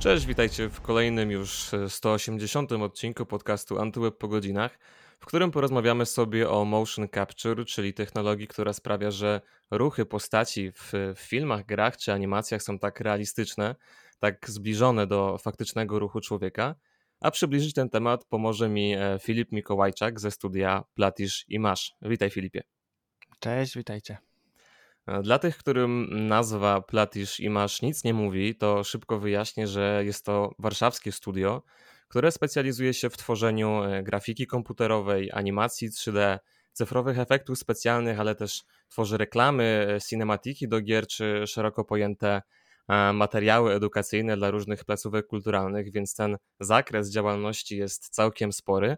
Cześć, witajcie w kolejnym już 180 odcinku podcastu Antyweb po godzinach, w którym porozmawiamy sobie o motion capture, czyli technologii, która sprawia, że ruchy postaci w, w filmach, grach czy animacjach są tak realistyczne, tak zbliżone do faktycznego ruchu człowieka. A przybliżyć ten temat pomoże mi e, Filip Mikołajczak ze studia Platisz i Masz. Witaj Filipie. Cześć, witajcie. E, dla tych, którym nazwa Platisz i Masz nic nie mówi, to szybko wyjaśnię, że jest to warszawskie studio, które specjalizuje się w tworzeniu e, grafiki komputerowej, animacji 3D, cyfrowych efektów specjalnych, ale też tworzy reklamy, cinematiki do gier czy szeroko pojęte materiały edukacyjne dla różnych placówek kulturalnych, więc ten zakres działalności jest całkiem spory.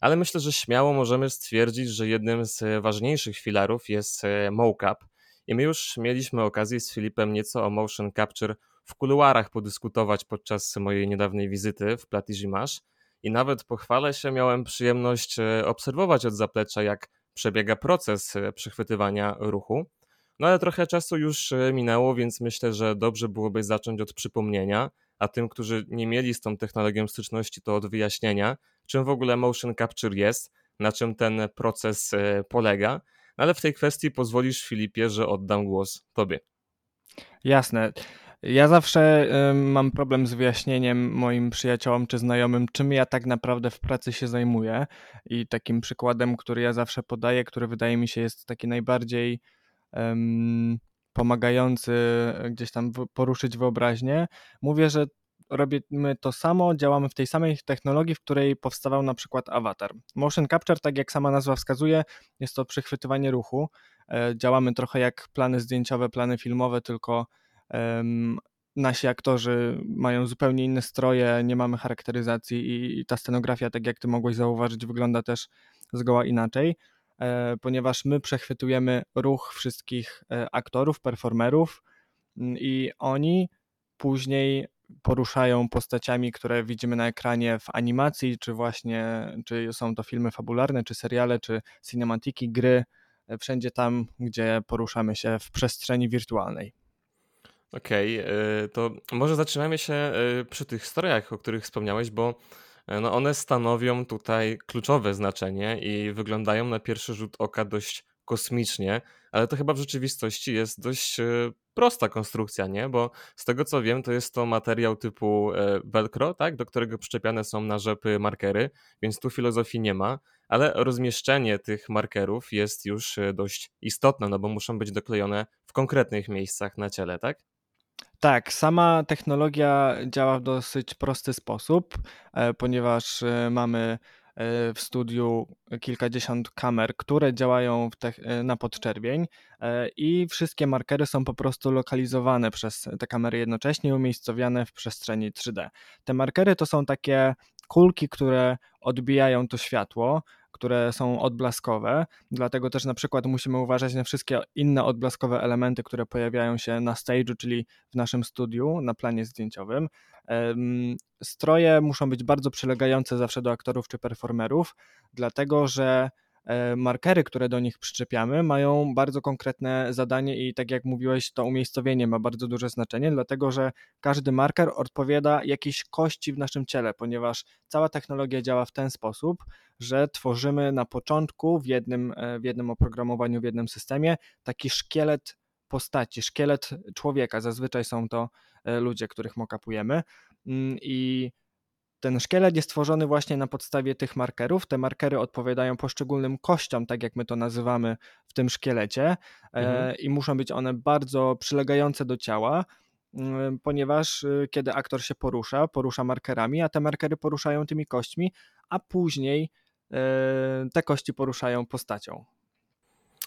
Ale myślę, że śmiało możemy stwierdzić, że jednym z ważniejszych filarów jest e, mocap. I my już mieliśmy okazję z Filipem nieco o motion capture w kuluarach podyskutować podczas mojej niedawnej wizyty w Platigimasz. I nawet pochwalę się, miałem przyjemność e, obserwować od zaplecza, jak przebiega proces e, przechwytywania ruchu. No ale trochę czasu już e, minęło, więc myślę, że dobrze byłoby zacząć od przypomnienia, a tym, którzy nie mieli z tą technologią styczności, to od wyjaśnienia, czym w ogóle motion capture jest, na czym ten proces polega. Ale w tej kwestii pozwolisz, Filipie, że oddam głos Tobie. Jasne. Ja zawsze y, mam problem z wyjaśnieniem moim przyjaciołom czy znajomym, czym ja tak naprawdę w pracy się zajmuję. I takim przykładem, który ja zawsze podaję, który wydaje mi się jest taki najbardziej pomagający gdzieś tam poruszyć wyobraźnię. Mówię, że robimy to samo, działamy w tej samej technologii, w której powstawał na przykład awatar. Motion capture, tak jak sama nazwa wskazuje, jest to przychwytywanie ruchu. E, działamy trochę jak plany zdjęciowe, plany filmowe, tylko um, nasi aktorzy mają zupełnie inne stroje, nie mamy charakteryzacji i, i ta scenografia, tak jak ty mogłeś zauważyć, wygląda też zgoła inaczej. E, ponieważ my przechwytujemy ruch wszystkich e, aktorów, performerów mm, i oni później poruszają postaciami, które widzimy na ekranie w animacji, czy właśnie, czy są to filmy fabularne, czy seriale, czy cinematiki, gry, e, wszędzie tam, gdzie poruszamy się w przestrzeni wirtualnej. Okej, okay, to może zaczynamy się przy tych strojach, o których wspomniałeś, bo E, no one stanowią tutaj kluczowe znaczenie i wyglądają na pierwszy rzut oka dość kosmicznie, ale to chyba w rzeczywistości jest dość e, prosta konstrukcja, nie? Bo z tego co wiem, to jest to materiał typu e, velcro, tak? Do którego przyczepiane są na rzepy markery, więc tu filozofii nie ma, ale rozmieszczenie tych markerów jest już dość istotne, no bo muszą być doklejone w konkretnych miejscach na ciele, tak? Tak, sama technologia działa w dosyć prosty sposób, e, ponieważ e, mamy e, w studiu kilkadziesiąt kamer, które działają na podczerwień i wszystkie markery są po prostu lokalizowane przez te kamery jednocześnie umiejscowione w przestrzeni 3D. Te markery to są takie kulki, które odbijają to światło, które są odblaskowe, dlatego też na przykład musimy uważać na wszystkie inne odblaskowe elementy, które pojawiają się na stage'u, czyli w naszym studiu, na planie zdjęciowym. Stroje muszą być bardzo przylegające zawsze do aktorów czy performerów, dlatego że markery, które do nich przyczepiamy, mają bardzo konkretne zadanie i tak jak mówiłeś, to umiejscowienie ma bardzo duże znaczenie, dlatego że każdy marker odpowiada jakiejś kości w naszym ciele, ponieważ cała technologia działa w ten sposób, że tworzymy na początku w jednym, e, w jednym oprogramowaniu, w jednym systemie taki szkielet postaci, szkielet człowieka. Zazwyczaj są to e, ludzie, których mokapujemy mm, i ten szkielet jest tworzony właśnie na podstawie tych markerów. Te markery odpowiadają poszczególnym kościom, tak jak my to nazywamy w tym szkielecie, e, mhm. i muszą być one bardzo przylegające do ciała, ponieważ y, kiedy aktor się porusza, porusza markerami, a te markery poruszają tymi kośćmi, a później e, te kości poruszają postacią.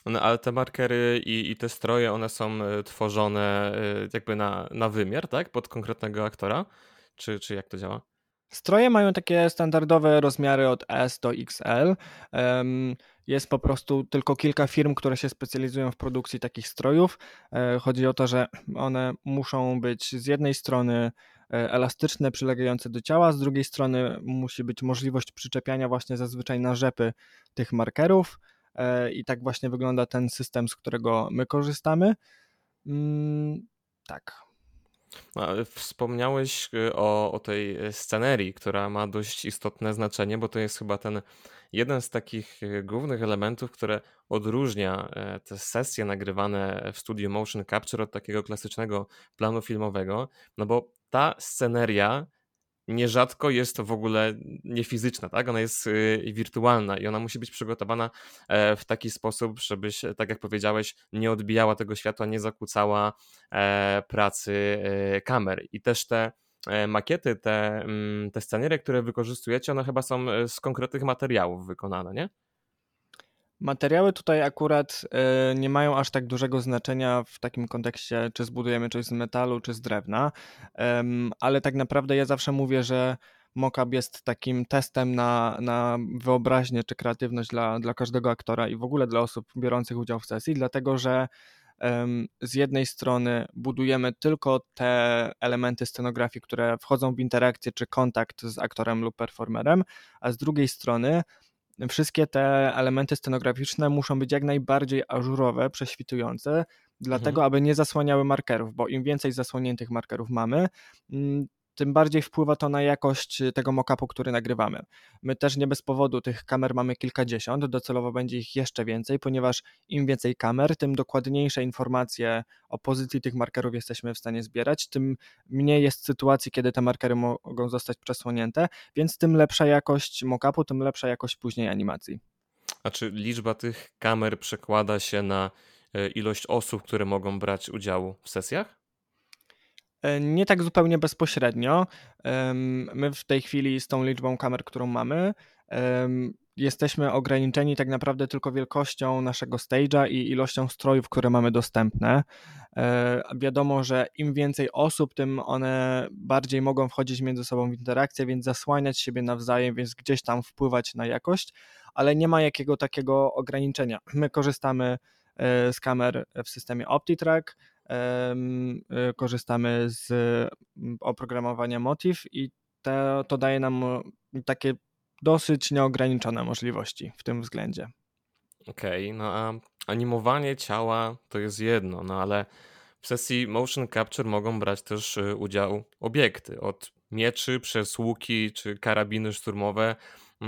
No, ale te markery i, i te stroje, one są e, tworzone jakby na, na wymiar, tak? Pod konkretnego aktora? Czy, czy jak to działa? Stroje mają takie standardowe rozmiary od S do XL. Jest po prostu tylko kilka firm, które się specjalizują w produkcji takich strojów. E, chodzi o to, że one muszą być z jednej strony e, elastyczne, przylegające do ciała, z drugiej strony musi być możliwość przyczepiania właśnie zazwyczaj na rzepy tych markerów. E, I tak właśnie wygląda ten system, z którego my korzystamy. Mm, tak. No, wspomniałeś y, o, o tej y, scenerii, która ma dość istotne znaczenie, bo to jest chyba ten jeden z takich y, głównych elementów, które odróżnia te sesje nagrywane w studiu motion capture od takiego klasycznego planu filmowego, no bo ta sceneria nierzadko jest w ogóle niefizyczna, tak? Ona jest y, wirtualna i ona musi być przygotowana e, w taki sposób, żebyś, tak jak powiedziałeś, nie odbijała tego światła, nie zakłócała e, pracy e, kamer. I też te makiety, te, mm, te scenerie, które wykorzystujecie, one chyba są z konkretnych materiałów wykonane, nie? Materiały tutaj akurat e, nie mają aż tak dużego znaczenia w takim kontekście, czy zbudujemy coś z metalu, czy z drewna, ale tak naprawdę ja zawsze mówię, że mockup jest takim testem na, na wyobraźnię czy kreatywność dla, dla każdego aktora i w ogóle dla osób biorących udział w sesji, dlatego że z jednej strony budujemy tylko te elementy scenografii, które wchodzą w interakcję czy kontakt z aktorem lub performerem, a z drugiej strony wszystkie te elementy scenograficzne muszą być jak najbardziej ażurowe, prześwitujące, dlatego mhm. aby nie zasłaniały markerów, bo im więcej zasłoniętych markerów mamy, mm, tym bardziej wpływa to na jakość y, tego mockupu, który nagrywamy. My też nie bez powodu tych kamer mamy kilkadziesiąt, docelowo będzie ich jeszcze więcej, ponieważ im więcej kamer, tym dokładniejsze informacje o pozycji tych markerów jesteśmy w stanie zbierać, tym mniej jest sytuacji, kiedy te markery mogą zostać przesłonięte, więc tym lepsza jakość mockupu, tym lepsza jakość później animacji. A czy liczba tych kamer przekłada się na e, ilość osób, które mogą brać udział w sesjach? E, nie tak zupełnie bezpośrednio. My w tej chwili z tą liczbą kamer, którą mamy, jesteśmy ograniczeni tak naprawdę tylko wielkością naszego stage'a i ilością strojów, które mamy dostępne. E, wiadomo, że im więcej osób, tym one bardziej mogą wchodzić między sobą w interakcję, więc zasłaniać siebie nawzajem, więc gdzieś tam wpływać na jakość, ale nie ma jakiego takiego ograniczenia. My korzystamy e, z kamer w systemie OptiTrack, korzystamy z mm, oprogramowania Motif i to, to daje nam takie dosyć nieograniczone możliwości w tym względzie. Okej, okay, no a animowanie ciała to jest jedno, no ale w sesji motion capture mogą brać też y, udział obiekty, od mieczy przez łuki czy karabiny szturmowe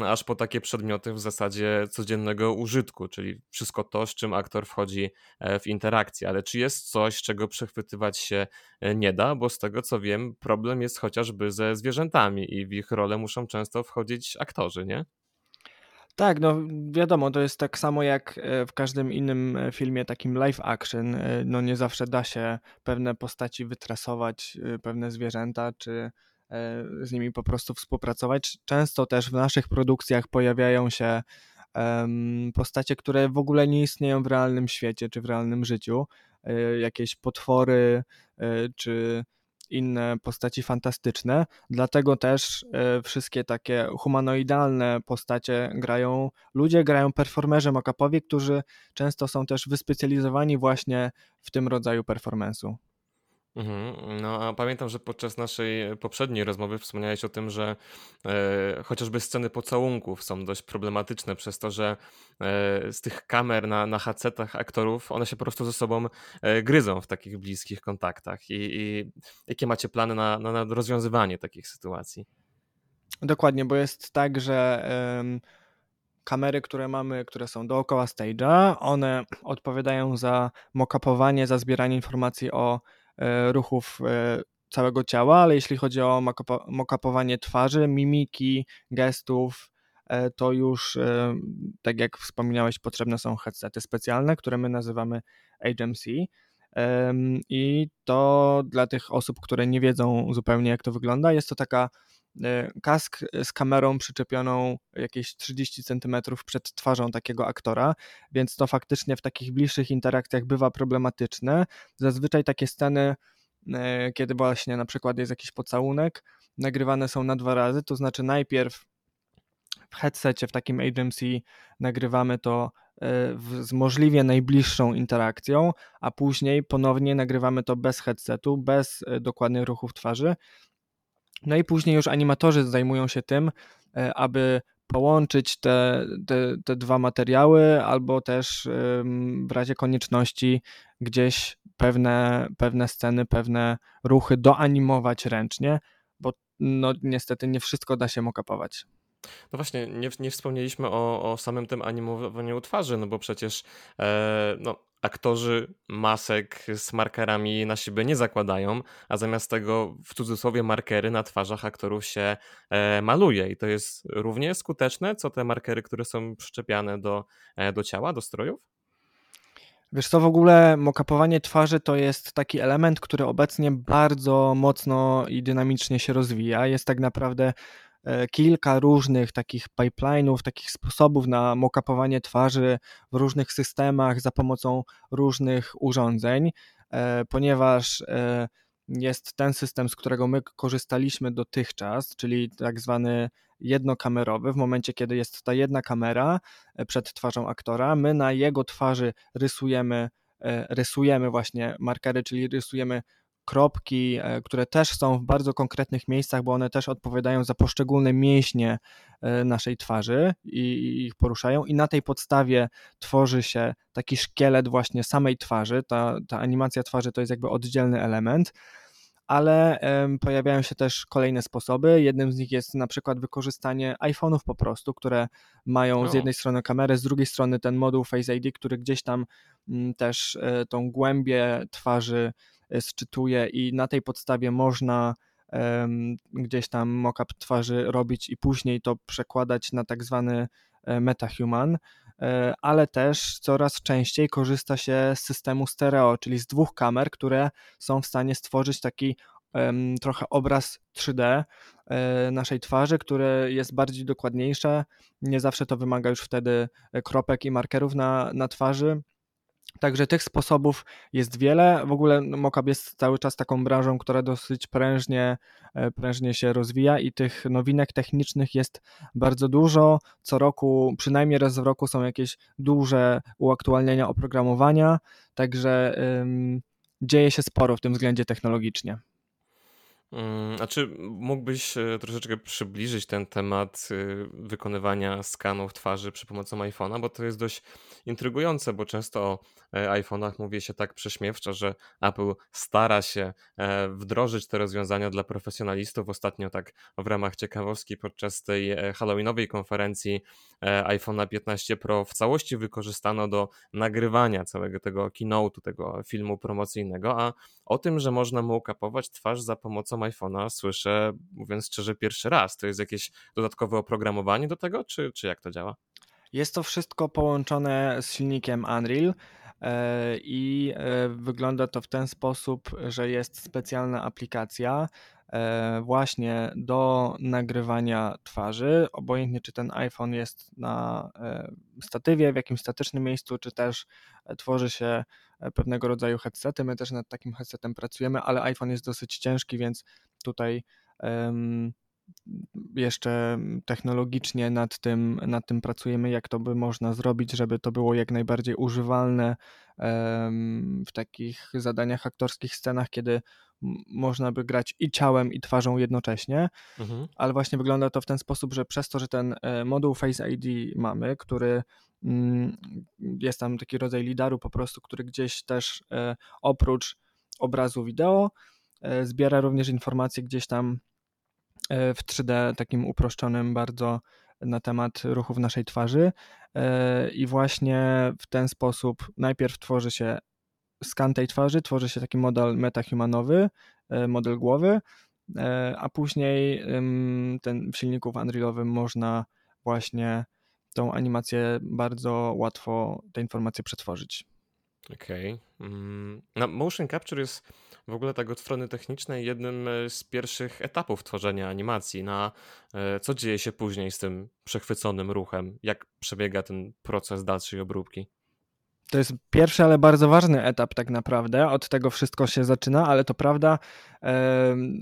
aż po takie przedmioty w zasadzie codziennego użytku, czyli wszystko to, z czym aktor wchodzi e, w interakcję. Ale czy jest coś, czego przechwytywać się e, nie da? Bo z tego co wiem, problem jest chociażby ze zwierzętami i w ich rolę muszą często wchodzić aktorzy, nie? Tak, no wiadomo, to jest tak samo jak e, w każdym innym filmie takim live action. No nie zawsze da się pewne postaci wytresować, pewne zwierzęta, czy z nimi po prostu współpracować. Często też w naszych produkcjach pojawiają się postacie, które w ogóle nie istnieją w realnym świecie czy w realnym życiu. E, jakieś potwory e, czy inne postaci fantastyczne. Dlatego też wszystkie takie humanoidalne postacie grają ludzie, grają performerzy mockupowi, którzy często są też wyspecjalizowani właśnie w tym rodzaju performance'u. Mhm. No, a pamiętam, że podczas naszej poprzedniej rozmowy wspomniałeś o tym, że e, chociażby sceny pocałunków są dość problematyczne przez to, że e, z tych kamer na, na headsetach aktorów one się po prostu ze sobą e, gryzą w takich bliskich kontaktach. I, i jakie macie plany na, na, na rozwiązywanie takich sytuacji? Dokładnie, bo jest tak, że kamery, które mamy, które są dookoła stage'a, one odpowiadają za mockupowanie, za zbieranie informacji o ruchów e, całego ciała, ale jeśli chodzi o mokapowanie twarzy, mimiki, gestów, e, to już, tak jak wspominałeś, potrzebne są headsety specjalne, które my nazywamy HMC. I to dla tych osób, które nie wiedzą zupełnie, jak to wygląda, jest to taka kask z kamerą przyczepioną jakieś 30 cm przed twarzą takiego aktora, więc to faktycznie w takich bliższych interakcjach bywa problematyczne. Zazwyczaj takie sceny, e, kiedy właśnie na przykład jest jakiś pocałunek, nagrywane są na dwa razy, to znaczy najpierw w headsetie, w takim agency nagrywamy to e, z możliwie najbliższą interakcją, a później ponownie nagrywamy to bez headsetu, bez dokładnych ruchów twarzy no i później już animatorzy zajmują się tym, e, aby połączyć te, te, te dwa materiały, albo też w razie konieczności gdzieś pewne, pewne sceny, pewne ruchy doanimować ręcznie, bo no niestety nie wszystko da się mokapować. No właśnie, nie, nie wspomnieliśmy o, o samym tym animowaniu twarzy, no bo przecież e, no, aktorzy masek z markerami na siebie nie zakładają, a zamiast tego w cudzysłowie markery na twarzach aktorów się e, maluje i to jest równie skuteczne, co te markery, które są przyczepiane do, e, do ciała, do strojów? Wiesz co, w ogóle mokapowanie twarzy to jest taki element, który obecnie bardzo mocno i dynamicznie się rozwija. Jest tak naprawdę kilka różnych takich pipeline'ów, takich sposobów na mokapowanie twarzy w różnych systemach za pomocą różnych urządzeń, e, ponieważ e, jest ten system, z którego my korzystaliśmy dotychczas, czyli tak zwany jednokamerowy. W momencie, kiedy jest ta jedna kamera przed twarzą aktora, my na jego twarzy rysujemy, rysujemy właśnie markery, czyli rysujemy kropki, e, które też są w bardzo konkretnych miejscach, bo one też odpowiadają za poszczególne mięśnie e, naszej twarzy i ich poruszają, i na tej podstawie tworzy się taki szkielet właśnie samej twarzy. Ta, ta animacja twarzy to jest jakby oddzielny element. Ale pojawiają się też kolejne sposoby. Jednym z nich jest na przykład wykorzystanie iPhone'ów po prostu, które mają z jednej strony kamerę, z drugiej strony ten moduł Face ID, który gdzieś tam mm, też e, tą głębię twarzy sczytuje i na tej podstawie można gdzieś tam mockup twarzy robić i później to przekładać na tak zwany e, metahuman, e, ale też coraz częściej korzysta się z systemu stereo, czyli z dwóch kamer, które są w stanie stworzyć taki trochę obraz 3D naszej twarzy, które jest bardziej dokładniejsze. Nie zawsze to wymaga już wtedy kropek i markerów na, na twarzy Także tych sposobów jest wiele. W ogóle mockup jest cały czas taką branżą, która dosyć prężnie, e, prężnie się rozwija i tych nowinek technicznych jest bardzo dużo. Co roku, przynajmniej raz w roku są jakieś duże uaktualnienia oprogramowania, także ym, dzieje się sporo w tym względzie technologicznie. Mm, a czy mógłbyś e, troszeczkę przybliżyć ten temat y, wykonywania skanów twarzy przy pomocą iPhone'a, bo to jest dość intrygujące, bo często o e, iPhone'ach mówi się tak prześmiewczo, że Apple stara się e, wdrożyć te rozwiązania dla profesjonalistów. Ostatnio tak w ramach ciekawostki podczas tej halloweenowej konferencji iPhone'a 15 Pro w całości wykorzystano do nagrywania całego tego keynote'u, tego filmu promocyjnego, a o tym, że można mu kapować twarz za pomocą iPhone'a słyszę, mówiąc szczerze, pierwszy raz. To jest jakieś dodatkowe oprogramowanie do tego, czy, czy jak to działa? Jest to wszystko połączone z silnikiem Unreal e, i e, wygląda to w ten sposób, że jest specjalna aplikacja właśnie do nagrywania twarzy. Obojętnie, czy ten iPhone jest na statywie, w jakimś statycznym miejscu, czy też tworzy się pewnego rodzaju headsety. My też nad takim headsetem pracujemy, ale iPhone jest dosyć ciężki, więc tutaj jeszcze technologicznie nad tym, nad tym pracujemy, jak to by można zrobić, żeby to było jak najbardziej używalne w takich zadaniach aktorskich, scenach, kiedy można by grać i ciałem, i twarzą jednocześnie, mhm. ale właśnie wygląda to w ten sposób, że przez to, że ten e, moduł Face ID mamy, który mm, jest tam taki rodzaj lidaru po prostu, który gdzieś też e, oprócz obrazu wideo e, zbiera również informacje gdzieś tam w 3D takim uproszczonym bardzo na temat ruchów naszej twarzy i właśnie w ten sposób najpierw tworzy się skan tej twarzy, tworzy się taki model metahumanowy, e, model głowy, e, a później ten w silniku Unrealowym można właśnie tą animację bardzo łatwo te informacje przetworzyć. Okej. Okay. Mm, no, motion capture jest w ogóle tak od strony technicznej jednym e, z pierwszych etapów tworzenia animacji. Na co dzieje się później z tym przechwyconym ruchem? Jak przebiega ten proces dalszej obróbki? To jest pierwszy, ale bardzo ważny etap tak naprawdę. Od tego wszystko się zaczyna, ale to prawda,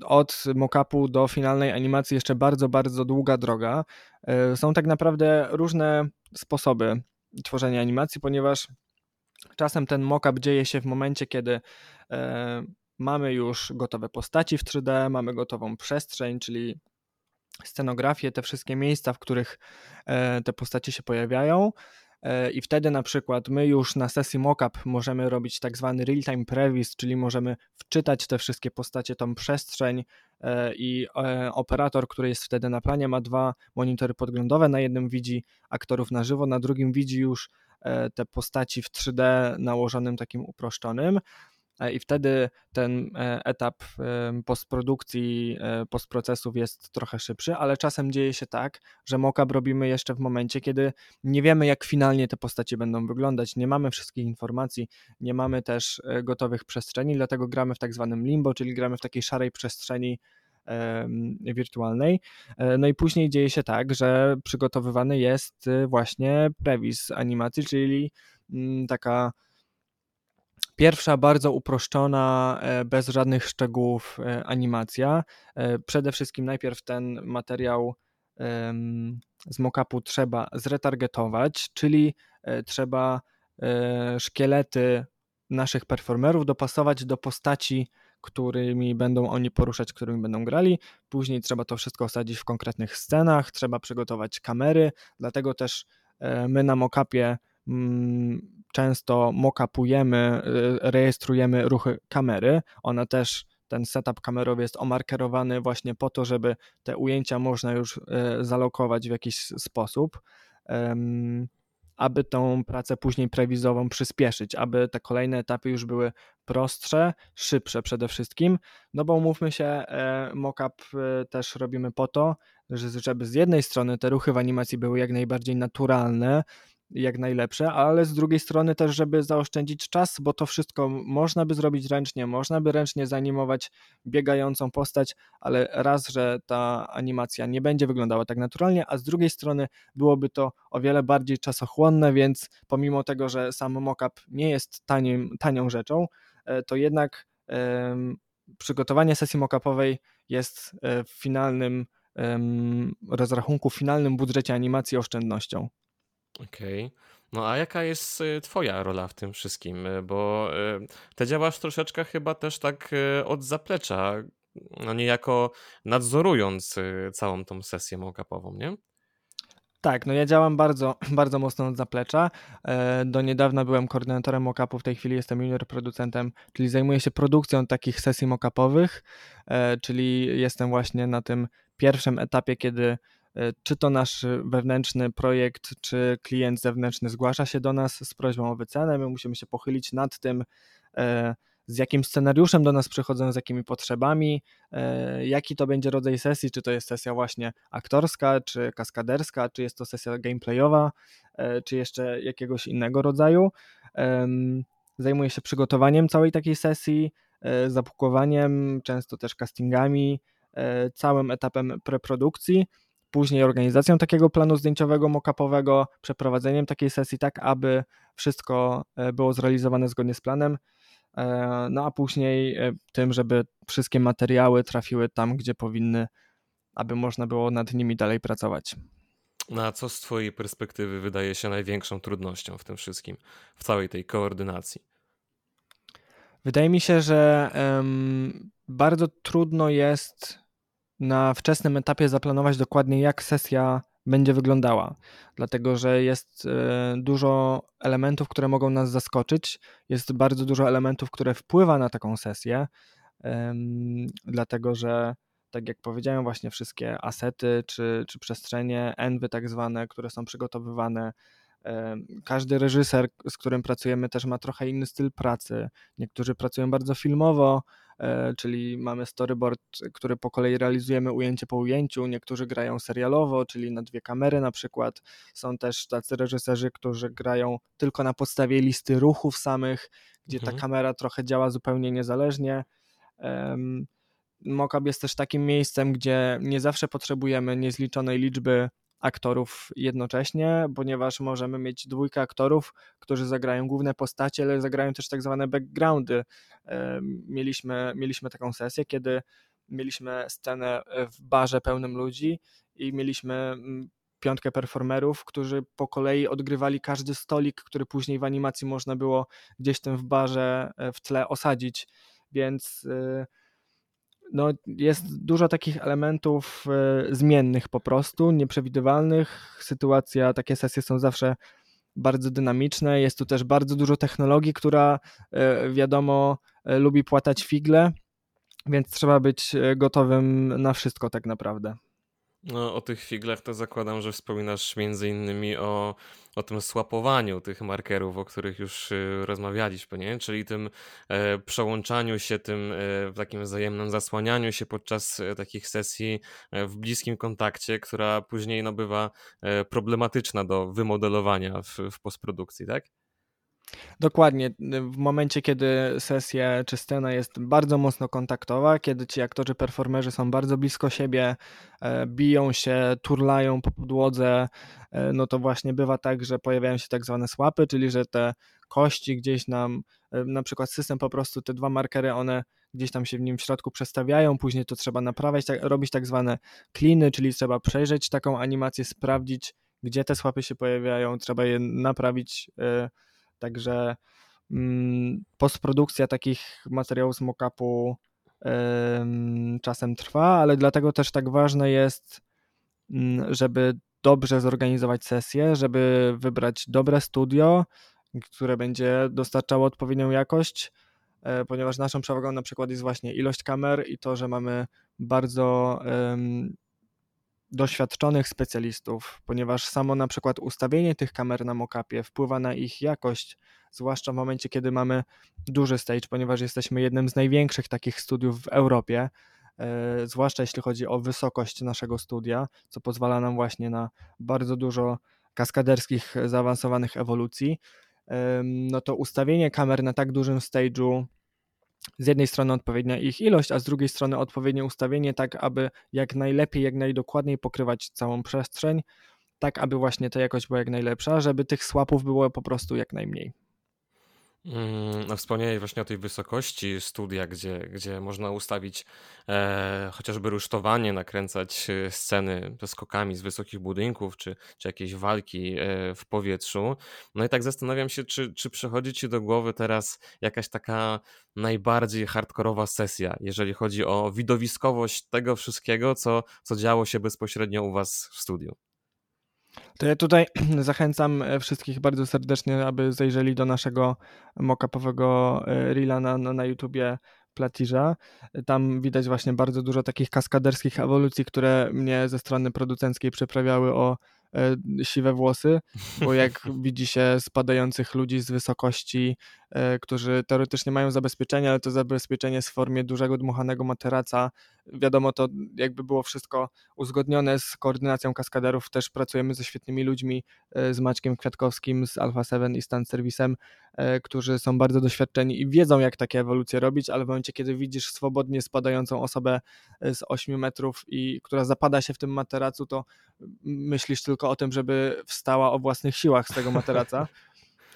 od mockupu do finalnej animacji jeszcze bardzo, bardzo długa droga. E, są tak naprawdę różne sposoby tworzenia animacji, ponieważ czasem ten mockup dzieje się w momencie, kiedy e, mamy już gotowe postaci w 3D, mamy gotową przestrzeń, czyli scenografię, te wszystkie miejsca, w których e, te postacie się pojawiają. E, i wtedy na przykład my już na sesji mockup możemy robić tak zwany real-time previs, czyli możemy wczytać te wszystkie postacie, tą przestrzeń e, i operator, który jest wtedy na planie ma dwa monitory podglądowe, na jednym widzi aktorów na żywo, na drugim widzi już te postaci w 3D nałożonym takim uproszczonym. E, i wtedy ten e, etap postprodukcji, e, postprocesów jest trochę szybszy, ale czasem dzieje się tak, że mockup robimy jeszcze w momencie, kiedy nie wiemy, jak finalnie te postacie będą wyglądać, nie mamy wszystkich informacji, nie mamy też gotowych przestrzeni, dlatego gramy w tak zwanym limbo, czyli gramy w takiej szarej przestrzeni wirtualnej. No i później dzieje się tak, że przygotowywany jest właśnie previs animacji, czyli mm, taka Pierwsza bardzo uproszczona, e, bez żadnych szczegółów e, animacja. E, przede wszystkim najpierw ten materiał z mockupu trzeba zretargetować, czyli trzeba szkielety naszych performerów dopasować do postaci, którymi będą oni poruszać, którymi będą grali. Później trzeba to wszystko osadzić w konkretnych scenach, trzeba przygotować kamery, dlatego też my na mockupie mm, często mockupujemy, y, rejestrujemy ruchy kamery. Ona też, ten setup kamerowy jest omarkerowany właśnie po to, żeby te ujęcia można już y, zalokować w jakiś sposób, aby tą pracę później prewizową przyspieszyć, aby te kolejne etapy już były prostsze, szybsze przede wszystkim, no bo umówmy się, e, mockup y, też robimy po to, żeby z jednej strony te ruchy w animacji były jak najbardziej naturalne, jak najlepsze, ale z drugiej strony też, żeby zaoszczędzić czas, bo to wszystko można by zrobić ręcznie, można by ręcznie zanimować biegającą postać, ale raz, że ta animacja nie będzie wyglądała tak naturalnie, a z drugiej strony byłoby to o wiele bardziej czasochłonne, więc pomimo tego, że sam mockup nie jest tanim, tanią rzeczą, e, to jednak um, przygotowanie sesji mockupowej jest e, w finalnym um, rozrachunku, w finalnym budżecie animacji oszczędnością. Okej. No a jaka jest y, twoja rola w tym wszystkim? Y, bo y, ty działasz troszeczkę chyba też tak od zaplecza, no niejako nadzorując całą tą sesję mock-upową, nie? Tak, no ja działam bardzo, bardzo mocno od zaplecza. E, do niedawna byłem koordynatorem mock-upu, w tej chwili jestem junior producentem, czyli zajmuję się produkcją takich sesji mock-upowych, e, czyli jestem właśnie na tym pierwszym etapie, kiedy czy to nasz wewnętrzny projekt, czy klient zewnętrzny zgłasza się do nas z prośbą o wycenę, my musimy się pochylić nad tym, e, z jakim scenariuszem do nas przychodzą, z jakimi potrzebami, e, jaki to będzie rodzaj sesji, czy to jest sesja właśnie aktorska, czy kaskaderska, czy jest to sesja gameplayowa, czy jeszcze jakiegoś innego rodzaju. Zajmuję się przygotowaniem całej takiej sesji, zapukowaniem, często też castingami, całym etapem preprodukcji później organizacją takiego planu zdjęciowego mockupowego, przeprowadzeniem takiej sesji tak, aby wszystko e, było zrealizowane zgodnie z planem, e, no a później e, tym, żeby wszystkie materiały trafiły tam, gdzie powinny, aby można było nad nimi dalej pracować. No a co z Twojej perspektywy wydaje się największą trudnością w tym wszystkim, w całej tej koordynacji? Wydaje mi się, że um, bardzo trudno jest na wczesnym etapie zaplanować dokładnie, jak sesja będzie wyglądała, dlatego że jest e, dużo elementów, które mogą nas zaskoczyć, jest bardzo dużo elementów, które wpływa na taką sesję, dlatego że tak jak powiedziałem, właśnie wszystkie asety czy, czy przestrzenie, envy tak zwane, które są przygotowywane, każdy reżyser, z którym pracujemy, też ma trochę inny styl pracy. Niektórzy pracują bardzo filmowo, czyli mamy storyboard, który po kolei realizujemy ujęcie po ujęciu. Niektórzy grają serialowo, czyli na dwie kamery na przykład. Są też tacy reżyserzy, którzy grają tylko na podstawie listy ruchów samych, gdzie mhm. ta kamera trochę działa zupełnie niezależnie. Mockup jest też takim miejscem, gdzie nie zawsze potrzebujemy niezliczonej liczby aktorów jednocześnie, ponieważ możemy mieć dwójkę aktorów, którzy zagrają główne postacie, ale zagrają też tak zwane backgroundy. Mieliśmy, mieliśmy taką sesję, kiedy mieliśmy scenę w barze pełnym ludzi i mieliśmy mm, piątkę performerów, którzy po kolei odgrywali każdy stolik, który później w animacji można było gdzieś tam w barze e, w tle osadzić, więc y, no, jest dużo takich elementów e, zmiennych po prostu, nieprzewidywalnych. Sytuacja, takie sesje są zawsze bardzo dynamiczne. Jest tu też bardzo dużo technologii, która wiadomo lubi płatać figle, więc trzeba być gotowym na wszystko tak naprawdę. No, o tych figlach to zakładam, że wspominasz między innymi o, o tym słapowaniu tych markerów, o których już y, rozmawialiśmy, nie? czyli tym e, przełączaniu się, tym e, takim wzajemnym zasłanianiu się podczas e, takich sesji e, w bliskim kontakcie, która później no, bywa e, problematyczna do wymodelowania w, w postprodukcji, tak? Dokładnie. W momencie, kiedy sesja czy scena jest bardzo mocno kontaktowa, kiedy ci aktorzy, performerzy są bardzo blisko siebie, e, biją się, turlają po podłodze, e, no to właśnie bywa tak, że pojawiają się tak zwane słapy, czyli że te kości gdzieś nam, e, na przykład system po prostu, te dwa markery, one gdzieś tam się w nim w środku przestawiają, później to trzeba naprawiać, tak, robić tak zwane kliny, czyli trzeba przejrzeć taką animację, sprawdzić, gdzie te słapy się pojawiają, trzeba je naprawić Także mm, postprodukcja takich materiałów z mockupu czasem trwa, ale dlatego też tak ważne jest, mm, żeby dobrze zorganizować sesję, żeby wybrać dobre studio, które będzie dostarczało odpowiednią jakość, e, ponieważ naszą przewagą na przykład jest właśnie ilość kamer i to, że mamy bardzo doświadczonych specjalistów, ponieważ samo na przykład ustawienie tych kamer na mockupie wpływa na ich jakość, zwłaszcza w momencie, kiedy mamy duży stage, ponieważ jesteśmy jednym z największych takich studiów w Europie, e, zwłaszcza jeśli chodzi o wysokość naszego studia, co pozwala nam właśnie na bardzo dużo kaskaderskich, zaawansowanych ewolucji. no to ustawienie kamer na tak dużym stage'u z jednej strony odpowiednia ich ilość, a z drugiej strony odpowiednie ustawienie, tak aby jak najlepiej, jak najdokładniej pokrywać całą przestrzeń, tak aby właśnie ta jakość była jak najlepsza, żeby tych słapów było po prostu jak najmniej. Mm, no wspomniałeś właśnie o tej wysokości studia, gdzie, gdzie można ustawić e, chociażby rusztowanie, nakręcać e, sceny ze skokami z wysokich budynków, czy, czy jakieś walki e, w powietrzu. No i tak zastanawiam się, czy, czy przychodzi ci do głowy teraz jakaś taka najbardziej hardkorowa sesja, jeżeli chodzi o widowiskowość tego wszystkiego, co, co działo się bezpośrednio u was w studiu. To ja tutaj zachęcam e, wszystkich bardzo serdecznie, aby zajrzeli do naszego mockupowego e, reela na, na, YouTubie Platirza. Tam widać właśnie bardzo dużo takich kaskaderskich ewolucji, które mnie ze strony producenckiej przeprawiały o E, siwe włosy, bo jak widzi się spadających ludzi z wysokości, którzy teoretycznie mają zabezpieczenie, ale to zabezpieczenie jest w formie dużego dmuchanego materaca. Wiadomo, to jakby było wszystko uzgodnione z koordynacją kaskaderów. Też pracujemy ze świetnymi ludźmi, e, z Maćkiem Kwiatkowskim, z Alpha 7 i Stan Serwisem, którzy są bardzo doświadczeni i wiedzą, jak takie ewolucje robić, ale w momencie, kiedy widzisz swobodnie spadającą osobę z 8 metrów i która zapada się w tym materacu, to myślisz tylko tylko o tym, żeby wstała o własnych siłach z tego materaca.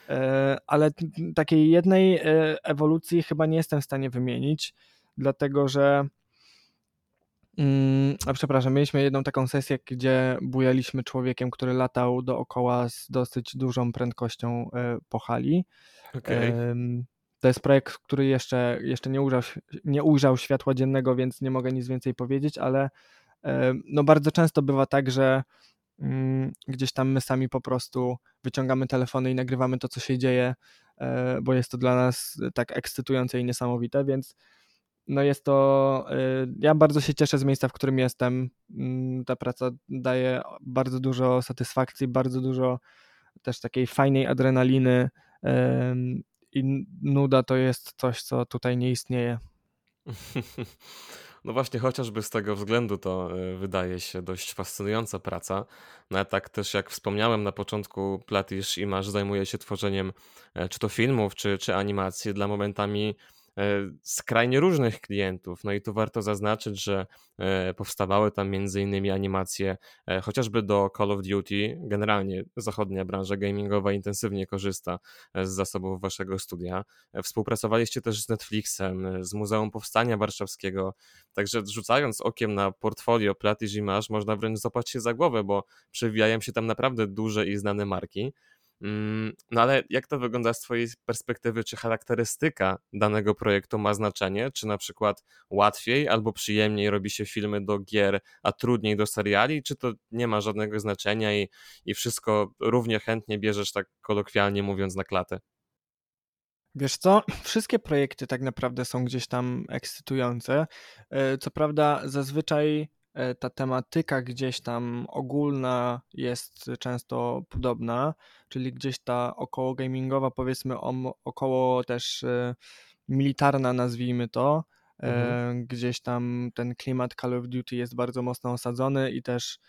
E, ale takiej jednej e, ewolucji chyba nie jestem w stanie wymienić, dlatego że mm, a przepraszam, mieliśmy jedną taką sesję, gdzie bujaliśmy człowiekiem, który latał dookoła z dosyć dużą prędkością e, po hali. Okay. To jest projekt, który jeszcze, jeszcze nie, ujrzał, nie ujrzał światła dziennego, więc nie mogę nic więcej powiedzieć, ale no bardzo często bywa tak, że gdzieś tam my sami po prostu wyciągamy telefony i nagrywamy to, co się dzieje, e, bo jest to dla nas tak ekscytujące i niesamowite, więc no jest to, e, ja bardzo się cieszę z miejsca, w którym jestem. Mm, ta praca daje bardzo dużo satysfakcji, bardzo dużo też takiej fajnej adrenaliny i nuda to jest coś, co tutaj nie istnieje. No właśnie, chociażby z tego względu to e, wydaje się dość fascynująca praca. No tak też jak wspomniałem na początku, Platisz Masz zajmuje się tworzeniem e, czy to filmów, czy, czy animacji dla momentami skrajnie różnych klientów. No i tu warto zaznaczyć, że e, powstawały tam między innymi animacje e, chociażby do Call of Duty. Generalnie zachodnia branża gamingowa intensywnie korzysta z zasobów waszego studia. Współpracowaliście też z Netflixem, z Muzeum Powstania Warszawskiego, także rzucając okiem na portfolio Platy Image można wręcz złapać się za głowę, bo przewijają się tam naprawdę duże i znane marki. Mm, no ale jak to wygląda z Twojej perspektywy? Czy charakterystyka danego projektu ma znaczenie? Czy na przykład łatwiej albo przyjemniej robi się filmy do gier, a trudniej do seriali? Czy to nie ma żadnego znaczenia i, i wszystko równie chętnie bierzesz, tak kolokwialnie mówiąc, na klatę? Wiesz co, wszystkie projekty tak naprawdę są gdzieś tam ekscytujące. E, co prawda, zazwyczaj ta tematyka gdzieś tam ogólna jest często podobna, czyli gdzieś ta około gamingowa, powiedzmy około też e, militarna, nazwijmy to. Mhm. Gdzieś tam ten klimat Call of Duty jest bardzo mocno osadzony i też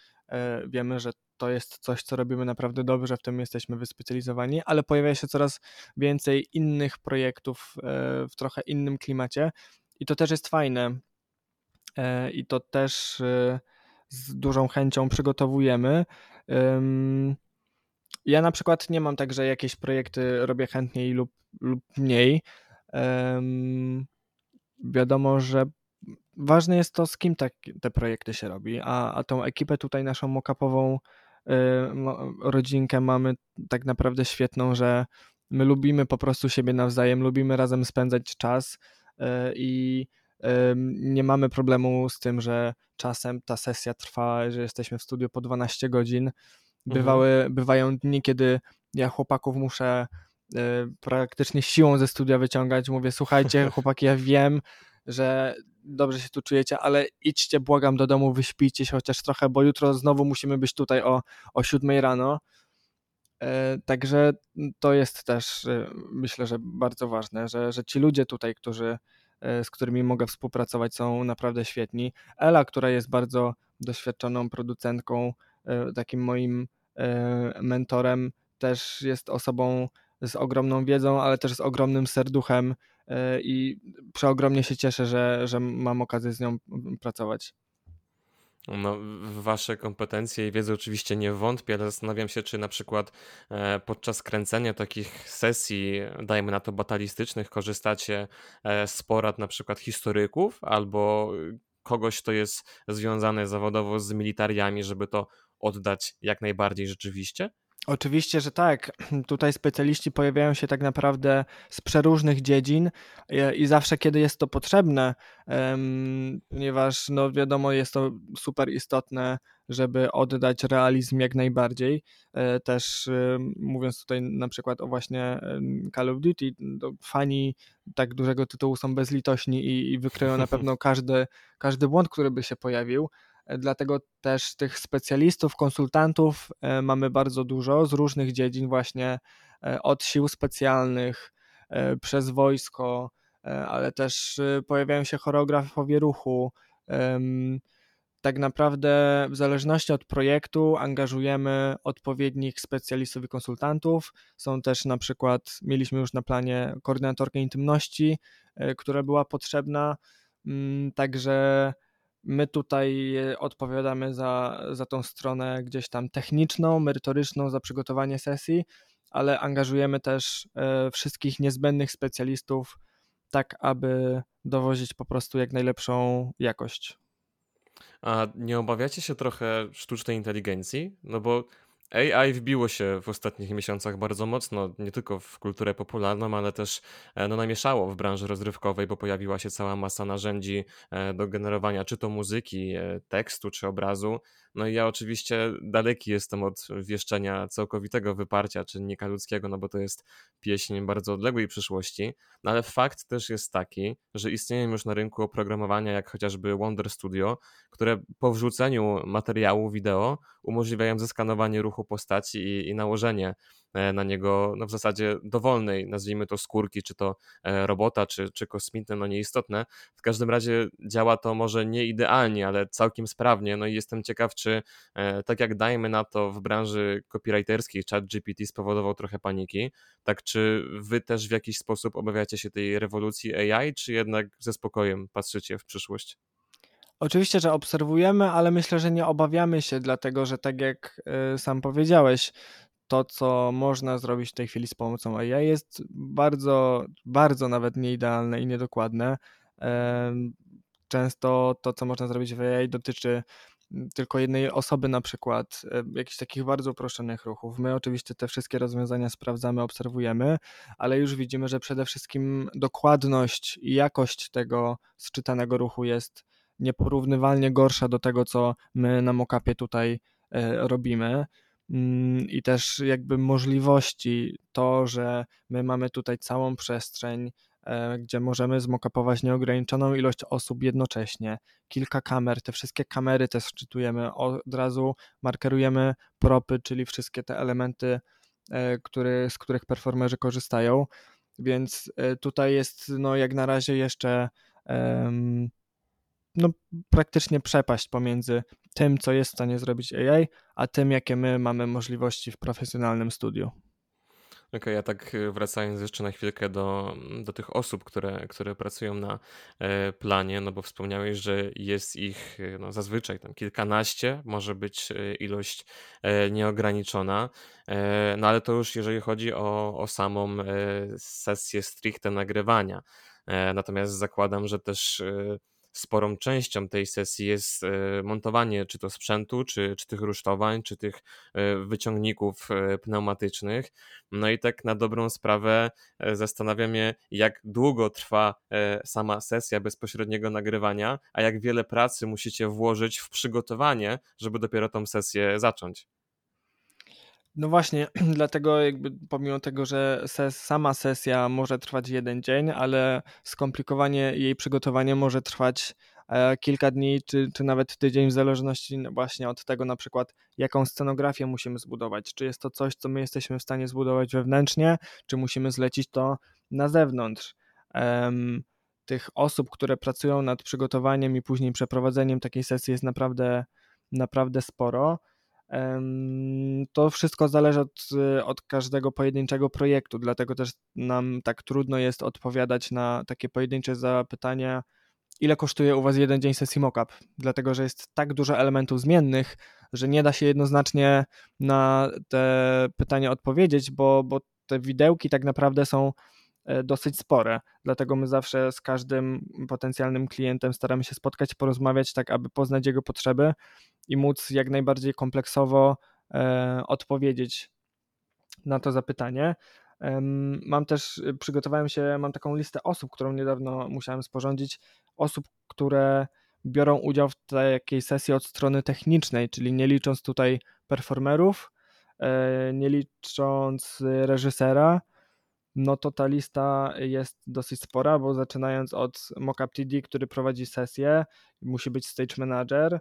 wiemy, że to jest coś, co robimy naprawdę dobrze, w tym jesteśmy wyspecjalizowani, ale pojawia się coraz więcej innych projektów e, w trochę innym klimacie i to też jest fajne. E, I to też e, z dużą chęcią przygotowujemy. Ja na przykład nie mam tak, że jakieś projekty robię chętniej lub, lub mniej. Wiadomo, że ważne jest to, z kim tak, te projekty się robi, a, a tą ekipę tutaj naszą mockupową Y, rodzinkę mamy tak naprawdę świetną, że my lubimy po prostu siebie nawzajem, lubimy razem spędzać czas i nie mamy problemu z tym, że czasem ta sesja trwa, że jesteśmy w studiu po 12 godzin. Mhm. Bywały, mhm. Bywają dni, kiedy ja chłopaków muszę y, praktycznie siłą ze studia wyciągać. Mówię, słuchajcie, chłopaki, ja wiem, że dobrze się tu czujecie, ale idźcie, błagam, do domu, wyśpijcie się chociaż trochę, bo jutro znowu musimy być tutaj o, o 7 rano. E, także to jest też, e, myślę, że bardzo ważne, że, że ci ludzie tutaj, którzy, e, z którymi mogę współpracować, są naprawdę świetni. Ela, która jest bardzo doświadczoną producentką, takim moim mentorem, też jest osobą z ogromną wiedzą, ale też z ogromnym serduchem E, i przeogromnie się cieszę, że, że mam okazję z nią pracować. No, w wasze kompetencje i wiedzę oczywiście nie wątpię, ale zastanawiam się, czy na przykład e, podczas kręcenia takich sesji, dajmy na to batalistycznych, korzystacie e, z porad na przykład historyków albo kogoś, kto jest związany zawodowo z militariami, żeby to oddać jak najbardziej rzeczywiście? Oczywiście, że tak. Tutaj specjaliści pojawiają się tak naprawdę z przeróżnych dziedzin e, i zawsze, kiedy jest to potrzebne, ponieważ no wiadomo, jest to super istotne, żeby oddać realizm jak najbardziej. E, też mówiąc tutaj na przykład o właśnie Call of Duty, fani tak dużego tytułu są bezlitośni i, i wykryją na pewno każdy, każdy błąd, który by się pojawił. Dlatego też tych specjalistów, konsultantów e, mamy bardzo dużo z różnych dziedzin, właśnie e, od sił specjalnych, e, przez wojsko, ale też pojawiają się choreografowie ruchu. Tak naprawdę, w zależności od projektu, angażujemy odpowiednich specjalistów i konsultantów. Są też na przykład, mieliśmy już na planie koordynatorkę intymności, która była potrzebna. Mm, także My tutaj e, odpowiadamy za, za tą stronę gdzieś tam techniczną, merytoryczną, za przygotowanie sesji, ale angażujemy też e, wszystkich niezbędnych specjalistów, tak aby dowozić po prostu jak najlepszą jakość. A nie obawiacie się trochę sztucznej inteligencji? No bo AI wbiło się w ostatnich miesiącach bardzo mocno, nie tylko w kulturę popularną, ale też e, no, namieszało w branży rozrywkowej, bo pojawiła się cała masa narzędzi e, do generowania czy to muzyki, e, tekstu, czy obrazu. No i ja oczywiście daleki jestem od wieszczenia całkowitego wyparcia czynnika ludzkiego, no bo to jest pieśń bardzo odległej przyszłości, no ale fakt też jest taki, że istnieją już na rynku oprogramowania jak chociażby Wonder Studio, które po wrzuceniu materiału wideo umożliwiają zeskanowanie ruchu postaci i, i nałożenie na niego no w zasadzie dowolnej, nazwijmy to skórki, czy to e, robota, czy, czy kosmitne, no nieistotne. W każdym razie działa to może nie idealnie, ale całkiem sprawnie. No i jestem ciekaw, czy e, tak jak dajmy na to w branży copywriterskiej chat GPT spowodował trochę paniki, tak czy wy też w jakiś sposób obawiacie się tej rewolucji AI, czy jednak ze spokojem patrzycie w przyszłość? Oczywiście, że obserwujemy, ale myślę, że nie obawiamy się, dlatego że tak jak sam powiedziałeś, to, co można zrobić w tej chwili z pomocą AI jest bardzo, bardzo nawet nieidealne i niedokładne. Często to, co można zrobić w AI dotyczy tylko jednej osoby na przykład, jakichś takich bardzo uproszczonych ruchów. My oczywiście te wszystkie rozwiązania sprawdzamy, obserwujemy, ale już widzimy, że przede wszystkim dokładność i jakość tego sczytanego ruchu jest nieporównywalnie gorsza do tego, co my na mockupie tutaj e, robimy. Mm, I też jakby możliwości, to, że my mamy tutaj całą przestrzeń, e, gdzie możemy zmokapować nieograniczoną ilość osób jednocześnie, kilka kamer, te wszystkie kamery też szczytujemy, od razu markerujemy propy, czyli wszystkie te elementy, e, który, z których performerzy korzystają, więc tutaj jest no jak na razie jeszcze um, no, praktycznie przepaść pomiędzy tym, co jest w stanie zrobić AI, a tym, jakie my mamy możliwości w profesjonalnym studiu. Okej, okay, ja tak y, wracając jeszcze na chwilkę do, do tych osób, które, które pracują na e, planie, no bo wspomniałeś, że jest ich y, no, zazwyczaj tam kilkanaście, może być ilość e, nieograniczona, e, no ale to już jeżeli chodzi o, o samą sesję stricte nagrywania. Natomiast zakładam, że też sporą częścią tej sesji jest e, montowanie czy to sprzętu, czy, czy tych rusztowań, czy tych e, wyciągników e, pneumatycznych. No i tak na dobrą sprawę zastanawiam się, jak długo trwa sama sesja bezpośredniego nagrywania, a jak wiele pracy musicie włożyć w przygotowanie, żeby dopiero tą sesję zacząć. No właśnie, dlatego jakby pomimo tego, że ses, sama sesja może trwać jeden dzień, ale skomplikowanie jej przygotowanie może trwać e, kilka dni, czy, czy nawet tydzień, w zależności właśnie od tego na przykład, jaką scenografię musimy zbudować. Czy jest to coś, co my jesteśmy w stanie zbudować wewnętrznie, czy musimy zlecić to na zewnątrz. Tych osób, które pracują nad przygotowaniem i później przeprowadzeniem takiej sesji jest naprawdę, naprawdę sporo. To wszystko zależy od, od każdego pojedynczego projektu, dlatego też nam tak trudno jest odpowiadać na takie pojedyncze zapytania, ile kosztuje u Was jeden dzień sesji mockup, dlatego że jest tak dużo elementów zmiennych, że nie da się jednoznacznie na te pytania odpowiedzieć, bo, bo te widełki tak naprawdę są e, dosyć spore. Dlatego my zawsze z każdym potencjalnym klientem staramy się spotkać, porozmawiać, tak aby poznać jego potrzeby i móc jak najbardziej kompleksowo e, odpowiedzieć na to zapytanie. Mam też, przygotowałem się, mam taką listę osób, którą niedawno musiałem sporządzić, osób, które biorą udział w takiej sesji od strony technicznej, czyli nie licząc tutaj performerów, e, nie licząc reżysera, no to ta lista jest dosyć spora, bo zaczynając od Mockup TD, który prowadzi sesję, musi być stage manager, E,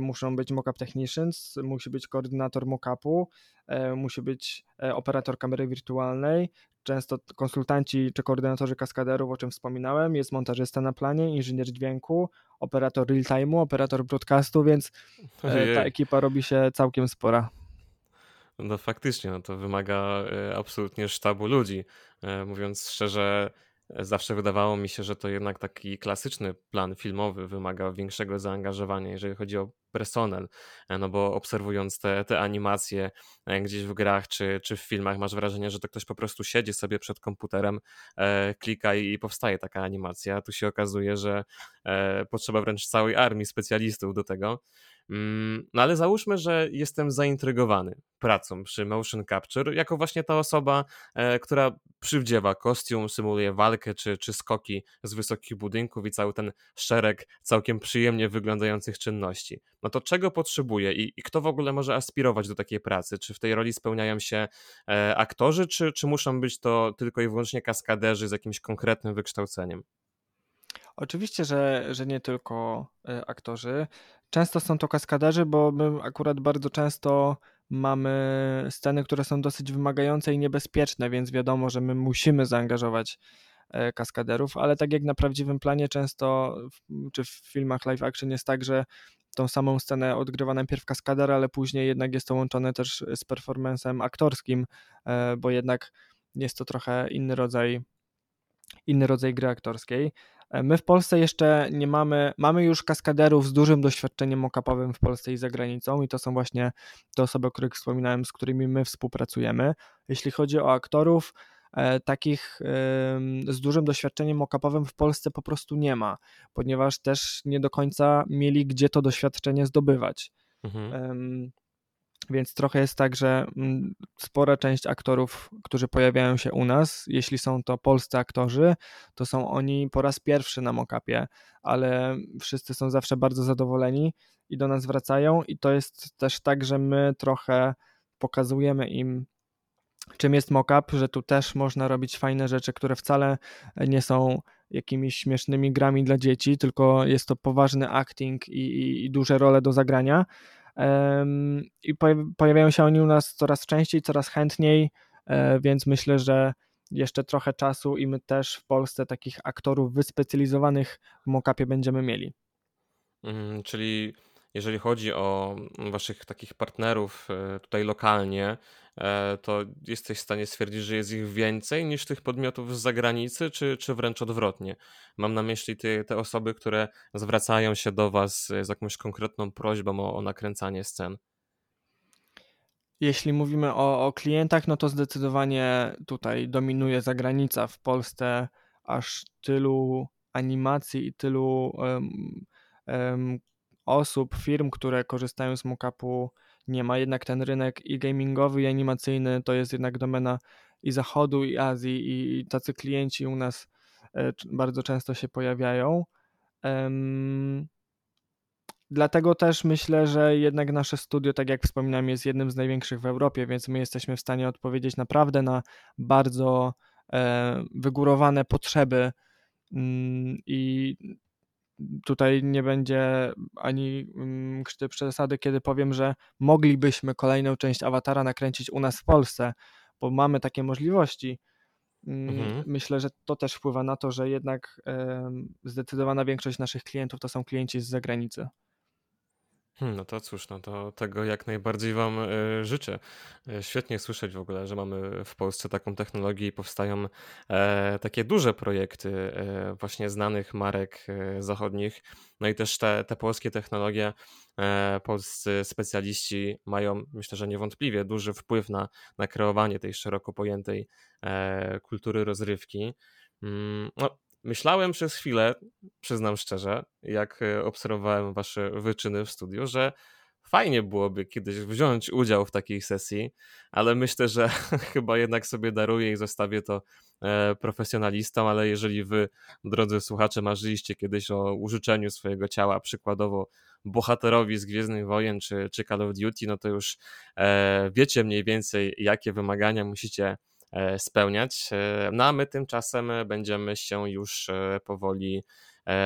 muszą być mockup technicians, musi być koordynator mockupu, e, musi być e, operator kamery wirtualnej, często konsultanci czy koordynatorzy kaskaderów, o czym wspominałem, jest montażysta na planie, inżynier dźwięku, operator real-time'u, operator broadcastu, więc Ojej. ta ekipa robi się całkiem spora. No faktycznie, no to wymaga absolutnie sztabu ludzi. Mówiąc szczerze, Zawsze wydawało mi się, że to jednak taki klasyczny plan filmowy wymaga większego zaangażowania, jeżeli chodzi o personel, e, no bo obserwując te, te animacje e, gdzieś w grach czy, czy w filmach, masz wrażenie, że to ktoś po prostu siedzi sobie przed komputerem, e, klika i, i powstaje taka animacja. Tu się okazuje, że e, potrzeba wręcz całej armii specjalistów do tego. Mm, no ale załóżmy, że jestem zaintrygowany pracą przy motion capture, jako właśnie ta osoba, e, która przywdziewa kostium, symuluje walkę czy, czy skoki z wysokich budynków i cały ten szereg całkiem przyjemnie wyglądających czynności. No to czego potrzebuję i, i kto w ogóle może aspirować do takiej pracy? Czy w tej roli spełniają się e, aktorzy, czy, czy muszą być to tylko i wyłącznie kaskaderzy z jakimś konkretnym wykształceniem? Oczywiście, że, że nie tylko e, aktorzy. Często są to kaskaderzy, bo my akurat bardzo często mamy sceny, które są dosyć wymagające i niebezpieczne, więc wiadomo, że my musimy zaangażować e, kaskaderów, ale tak jak na prawdziwym planie często, czy w filmach live action jest tak, że tą samą scenę odgrywa najpierw kaskader, ale później jednak jest to łączone też z performancem aktorskim, e, bo jednak jest to trochę inny rodzaj inny rodzaj gry aktorskiej. E, my w Polsce jeszcze nie mamy, mamy już kaskaderów z dużym doświadczeniem mockupowym w Polsce i za granicą i to są właśnie te osoby, o których wspominałem, z którymi my współpracujemy. Jeśli chodzi o aktorów, e, takich z dużym doświadczeniem mockupowym w Polsce po prostu nie ma, ponieważ też nie do końca mieli gdzie to doświadczenie zdobywać. Mhm. Więc trochę jest tak, że mm, spora część aktorów, którzy pojawiają się u nas, jeśli są to polscy aktorzy, to są oni po raz pierwszy na mockupie, ale wszyscy są zawsze bardzo zadowoleni i do nas wracają. I to jest też tak, że my trochę pokazujemy im czym jest mockup, że tu też można robić fajne rzeczy, które wcale nie są jakimiś śmiesznymi grami dla dzieci, tylko jest to poważny acting i, i, i duże role do zagrania i pojawiają się oni u nas coraz częściej, coraz chętniej, e, więc myślę, że jeszcze trochę czasu i my też w Polsce takich aktorów wyspecjalizowanych w mockupie będziemy mieli. Mhm, czyli jeżeli chodzi o waszych takich partnerów e, tutaj lokalnie, to jesteś w stanie stwierdzić, że jest ich więcej niż tych podmiotów z zagranicy, czy, czy wręcz odwrotnie? Mam na myśli te, te osoby, które zwracają się do was z jakąś konkretną prośbą o, o nakręcanie scen. Jeśli mówimy o, o klientach, no to zdecydowanie tutaj dominuje zagranica. W Polsce aż tylu animacji i tylu um, um, osób, firm, które korzystają z mockupu nie ma. Jednak ten rynek i gamingowy, i animacyjny to jest jednak domena i Zachodu, i Azji, i tacy klienci u nas e, bardzo często się pojawiają. Dlatego też myślę, że jednak nasze studio, tak jak wspominałem, jest jednym z największych w Europie, więc my jesteśmy w stanie odpowiedzieć naprawdę na bardzo e, wygórowane potrzeby mm, i tutaj nie będzie ani mm, krzty przesady, kiedy powiem, że moglibyśmy kolejną część awatara nakręcić u nas w Polsce, bo mamy takie możliwości. Mm, mhm. Myślę, że to też wpływa na to, że jednak zdecydowana większość naszych klientów to są klienci z zagranicy. Hmm, no to cóż, no to tego jak najbardziej Wam e, życzę. E, świetnie słyszeć w ogóle, że mamy w Polsce taką technologię i powstają e, takie duże projekty właśnie znanych marek zachodnich. No i też te, te polskie technologie, polscy specjaliści mają, myślę, że niewątpliwie duży wpływ na, na kreowanie tej szeroko pojętej kultury rozrywki. Mm, no, Myślałem przez chwilę, przyznam szczerze, jak e, obserwowałem wasze wyczyny w studiu, że fajnie byłoby kiedyś wziąć udział w takiej sesji, ale myślę, że chyba jednak sobie daruję i zostawię to e, profesjonalistom, ale jeżeli wy, drodzy słuchacze, marzyliście kiedyś o użyczeniu swojego ciała, przykładowo bohaterowi z Gwiezdnych Wojen czy, czy Call of Duty, no to już e, wiecie mniej więcej, jakie wymagania musicie spełniać. E, no a my tymczasem będziemy się już e, powoli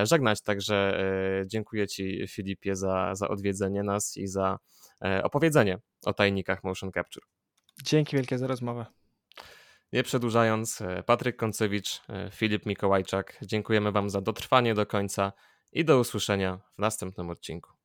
żegnać. Także dziękuję Ci, Filipie, za, za odwiedzenie nas i za opowiedzenie o tajnikach motion capture. Dzięki wielkie za rozmowę. Nie przedłużając, Patryk Koncewicz, Filip Mikołajczak, dziękujemy Wam za dotrwanie do końca i do usłyszenia w następnym odcinku.